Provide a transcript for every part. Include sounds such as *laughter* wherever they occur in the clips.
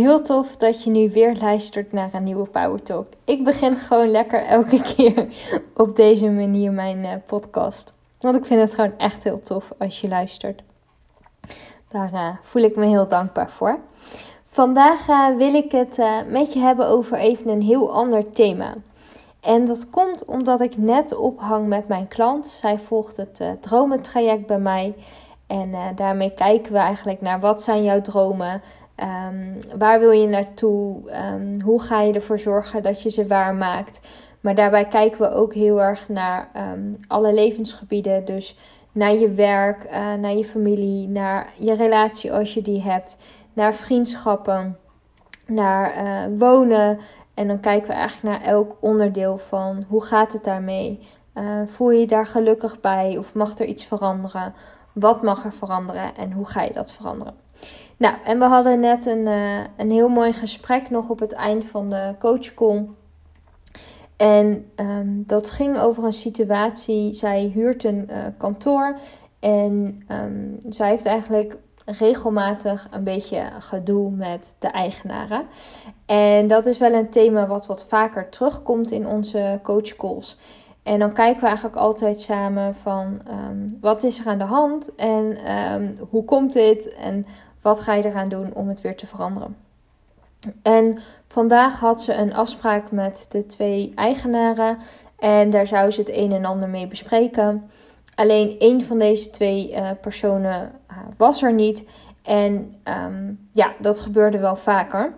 Heel tof dat je nu weer luistert naar een nieuwe Power Talk. Ik begin gewoon lekker elke *laughs* keer op deze manier mijn uh, podcast. Want ik vind het gewoon echt heel tof als je luistert. Daar uh, voel ik me heel dankbaar voor. Vandaag uh, wil ik het met je hebben over even een heel ander thema. En dat komt omdat ik net ophang met mijn klant. Zij volgt het dromentraject bij mij. En daarmee kijken we eigenlijk naar wat zijn jouw dromen Um, waar wil je naartoe? Um, hoe ga je ervoor zorgen dat je ze waarmaakt? Maar daarbij kijken we ook heel erg naar um, alle levensgebieden. Dus naar je werk, uh, naar je familie, naar je relatie als je die hebt, naar vriendschappen, naar uh, wonen. En dan kijken we eigenlijk naar elk onderdeel van hoe gaat het daarmee? Uh, voel je je daar gelukkig bij of mag er iets veranderen? Wat mag er veranderen en hoe ga je dat veranderen? Nou, en we hadden net een, uh, een heel mooi gesprek nog op het eind van de coachcall. En um, dat ging over een situatie. Zij huurt een uh, kantoor en um, zij heeft eigenlijk regelmatig een beetje gedoe met de eigenaren. En dat is wel een thema wat wat vaker terugkomt in onze coachcalls. En dan kijken we eigenlijk altijd samen van um, wat is er aan de hand en hoe komt dit en wat ga je eraan doen om het weer te veranderen? En vandaag had ze een afspraak met de twee eigenaren. En daar zou ze het een en ander mee bespreken. Alleen één van deze twee uh, personen uh, was er niet. En um, ja, dat gebeurde wel vaker.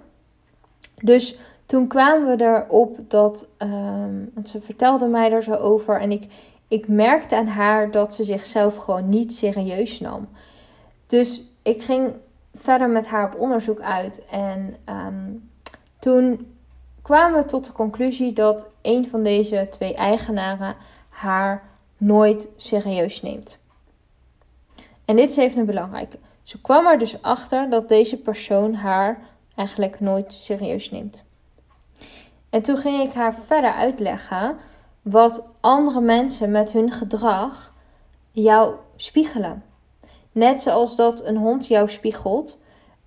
Dus toen kwamen we erop dat. Um, want ze vertelde mij er zo over. En ik, ik merkte aan haar dat ze zichzelf gewoon niet serieus nam. Dus ik ging verder met haar op onderzoek uit. En um, toen kwamen we tot de conclusie dat een van deze twee eigenaren haar nooit serieus neemt. En dit is even een belangrijke. Ze kwam er dus achter dat deze persoon haar eigenlijk nooit serieus neemt. En toen ging ik haar verder uitleggen wat andere mensen met hun gedrag jou spiegelen. Net zoals dat een hond jou spiegelt.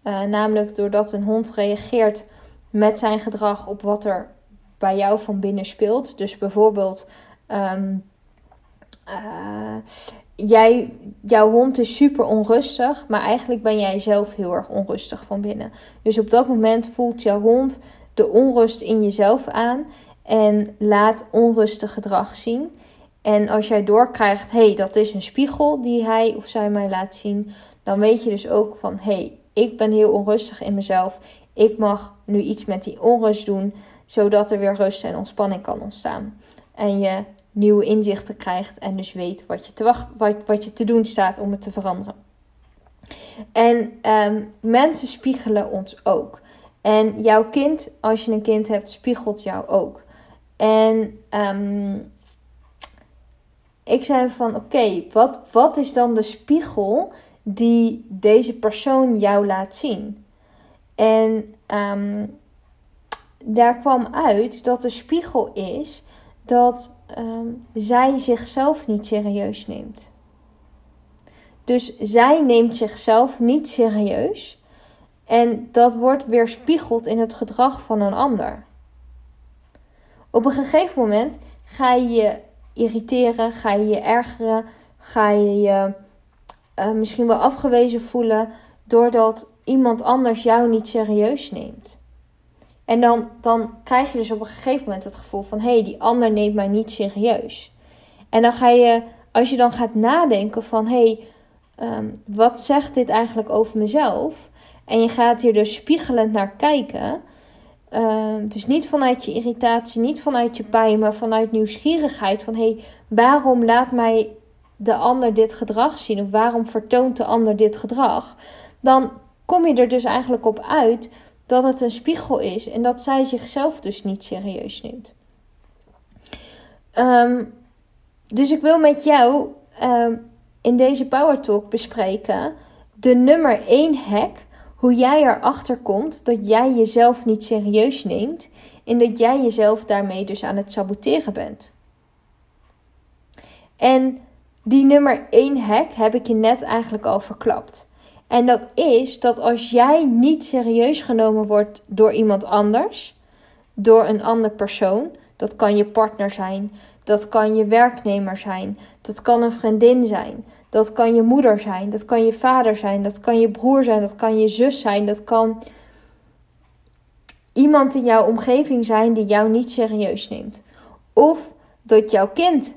Uh, namelijk doordat een hond reageert met zijn gedrag op wat er bij jou van binnen speelt. Dus bijvoorbeeld, um, uh, jij, jouw hond is super onrustig, maar eigenlijk ben jij zelf heel erg onrustig van binnen. Dus op dat moment voelt jouw hond de onrust in jezelf aan en laat onrustig gedrag zien. En als jij doorkrijgt, hé, hey, dat is een spiegel die hij of zij mij laat zien, dan weet je dus ook van, hé, hey, ik ben heel onrustig in mezelf. Ik mag nu iets met die onrust doen, zodat er weer rust en ontspanning kan ontstaan. En je nieuwe inzichten krijgt en dus weet wat je te, wat, wat je te doen staat om het te veranderen. En um, mensen spiegelen ons ook. En jouw kind, als je een kind hebt, spiegelt jou ook. En um, ik zei van oké, wat, wat is dan de spiegel die deze persoon jou laat zien? En um, daar kwam uit dat de spiegel is dat um, zij zichzelf niet serieus neemt. Dus zij neemt zichzelf niet serieus. En dat wordt weerspiegeld in het gedrag van een ander. Op een gegeven moment ga je irriteren? Ga je je ergeren? Ga je je uh, misschien wel afgewezen voelen doordat iemand anders jou niet serieus neemt? En dan, dan krijg je dus op een gegeven moment het gevoel van: hé, hey, die ander neemt mij niet serieus. En dan ga je, als je dan gaat nadenken van: hé, hey, um, wat zegt dit eigenlijk over mezelf? En je gaat hier dus spiegelend naar kijken uh, dus niet vanuit je irritatie, niet vanuit je pijn, maar vanuit nieuwsgierigheid. Van hé, hey, waarom laat mij de ander dit gedrag zien? Of waarom vertoont de ander dit gedrag? Dan kom je er dus eigenlijk op uit dat het een spiegel is en dat zij zichzelf dus niet serieus neemt. Um, dus ik wil met jou um, in deze Power Talk bespreken de nummer 1 hack hoe jij erachter komt dat jij jezelf niet serieus neemt en dat jij jezelf daarmee dus aan het saboteren bent. En die nummer 1 hack heb ik je net eigenlijk al verklapt. En dat is dat als jij niet serieus genomen wordt door iemand anders, door een ander persoon, dat kan je partner zijn, dat kan je werknemer zijn, dat kan een vriendin zijn, dat kan je moeder zijn, dat kan je vader zijn, dat kan je broer zijn, dat kan je zus zijn, dat kan iemand in jouw omgeving zijn die jou niet serieus neemt. Of dat jouw kind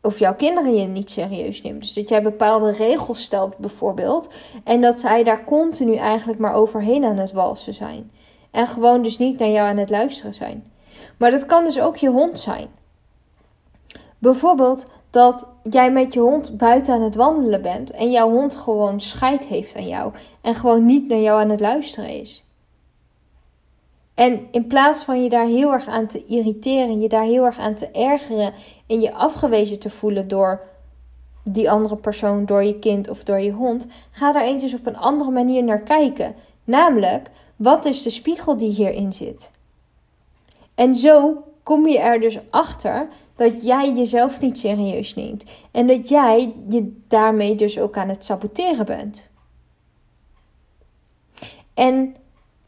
of jouw kinderen je niet serieus neemt. Dus dat jij bepaalde regels stelt bijvoorbeeld en dat zij daar continu eigenlijk maar overheen aan het walsen zijn. En gewoon dus niet naar jou aan het luisteren zijn. Maar dat kan dus ook je hond zijn. Bijvoorbeeld dat jij met je hond buiten aan het wandelen bent en jouw hond gewoon scheid heeft aan jou en gewoon niet naar jou aan het luisteren is. En in plaats van je daar heel erg aan te irriteren, je daar heel erg aan te ergeren en je afgewezen te voelen door die andere persoon, door je kind of door je hond, ga daar eens op een andere manier naar kijken. Namelijk, wat is de spiegel die hierin zit? En zo kom je er dus achter dat jij jezelf niet serieus neemt. En dat jij je daarmee dus ook aan het saboteren bent. En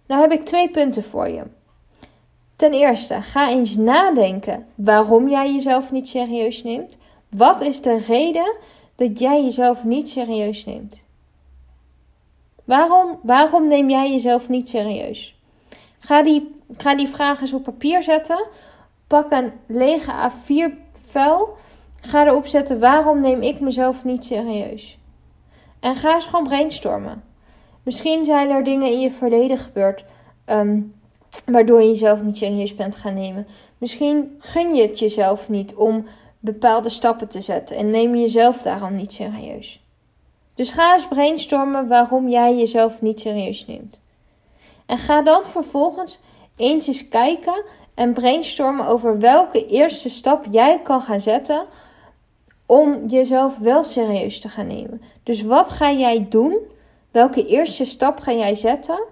nou heb ik twee punten voor je. Ten eerste, ga eens nadenken waarom jij jezelf niet serieus neemt. Wat is de reden dat jij jezelf niet serieus neemt? Waarom, waarom neem jij jezelf niet serieus? Ga die, ga die vragen eens op papier zetten. Pak een lege A4 vuil. Ga erop zetten waarom neem ik mezelf niet serieus? En ga eens gewoon brainstormen. Misschien zijn er dingen in je verleden gebeurd ehm, waardoor je jezelf niet serieus bent gaan nemen. Misschien gun je het jezelf niet om bepaalde stappen te zetten en neem je jezelf daarom niet serieus. Dus ga eens brainstormen waarom jij jezelf niet serieus neemt. En ga dan vervolgens eens eens kijken en brainstormen over welke eerste stap jij kan gaan zetten om jezelf wel serieus te gaan nemen. Dus wat ga jij doen? Welke eerste stap ga jij zetten?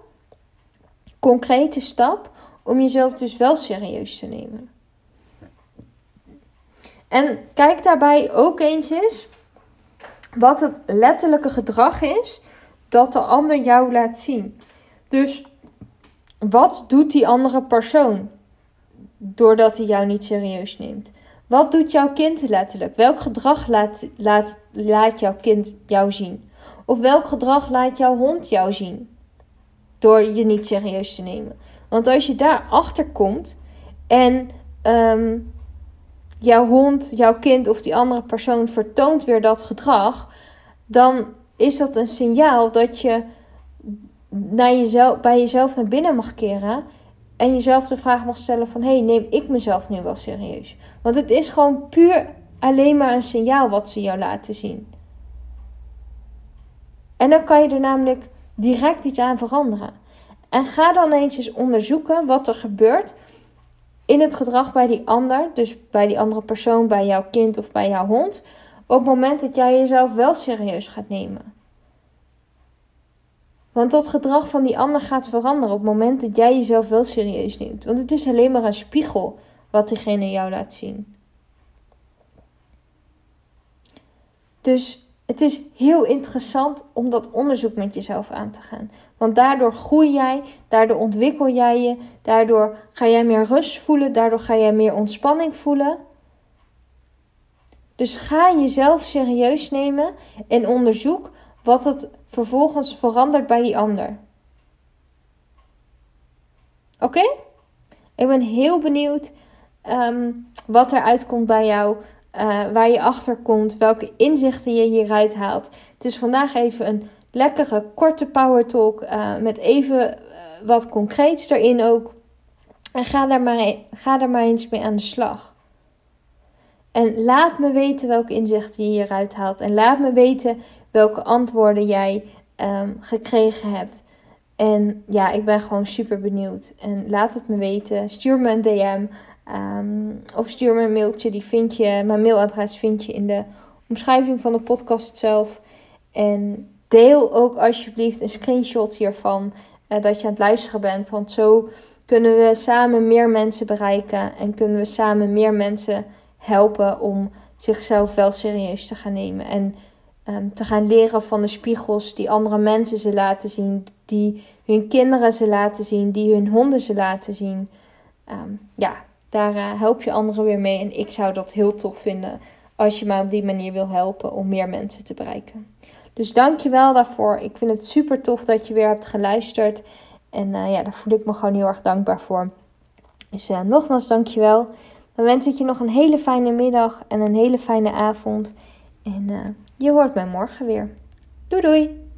Concrete stap om jezelf dus wel serieus te nemen. En kijk daarbij ook eens eens wat het letterlijke gedrag is dat de ander jou laat zien. Dus wat doet die andere persoon doordat hij jou niet serieus neemt? Wat doet jouw kind letterlijk? Welk gedrag laat, laat, laat jouw kind jou zien? Of welk gedrag laat jouw hond jou zien? Door je niet serieus te nemen. Want als je daar achter komt en ehm, jouw hond, jouw kind of die andere persoon vertoont weer dat gedrag, dan is dat een signaal dat je naar jezelf, bij jezelf naar binnen mag keren en jezelf de vraag mag stellen van... hé, hey, neem ik mezelf nu wel serieus? Want het is gewoon puur alleen maar een signaal wat ze jou laten zien. En dan kan je er namelijk direct iets aan veranderen. En ga dan eens eens onderzoeken wat er gebeurt in het gedrag bij die ander. Dus bij die andere persoon, bij jouw kind of bij jouw hond. Op het moment dat jij jezelf wel serieus gaat nemen. Want dat gedrag van die ander gaat veranderen op het moment dat jij jezelf wel serieus neemt. Want het is alleen maar een spiegel wat diegene jou laat zien. Dus het is heel interessant om dat onderzoek met jezelf aan te gaan. Want daardoor groei jij, daardoor ontwikkel jij je, daardoor ga jij meer rust voelen, daardoor ga jij meer ontspanning voelen. Dus ga jezelf serieus nemen en onderzoek wat het vervolgens verandert bij die ander. Oké? Ik ben heel benieuwd um, wat er uitkomt bij jou. Uh, waar je achter komt, welke inzichten je hieruit haalt. Het is vandaag even een lekkere, korte power talk. Uh, met even uh, wat concreets erin ook. En ga daar, maar, e-, ga daar maar eens mee aan de slag. En laat me weten welke inzichten je hieruit haalt. En laat me weten welke antwoorden jij um, gekregen hebt. En ja, ik ben gewoon super benieuwd. En laat het me weten. Stuur me een DM. Um, of stuur me een mailtje. Die vind je, mijn mailadres vind je in de omschrijving van de podcast zelf. En deel ook alsjeblieft een screenshot hiervan. Uh, dat je aan het luisteren bent. Want zo kunnen we samen meer mensen bereiken. En kunnen we samen meer mensen helpen om zichzelf wel serieus te gaan nemen. En Ehm, te gaan leren van de spiegels die andere mensen ze laten zien, die hun kinderen ze laten zien, die hun honden ze laten zien. Ehm, ja, daar uh, help je anderen weer mee. En ik zou dat heel tof vinden als je mij op die manier wil helpen om meer mensen te bereiken. Dus dank je wel daarvoor. Ik vind het super tof dat je weer hebt geluisterd. En uh, ja, daar voel ik me gewoon heel erg dankbaar voor. Dus uh, nogmaals, dank je wel. Dan wens ik je nog een hele fijne middag en een hele fijne avond. En je hoort mij morgen weer. Doei doei!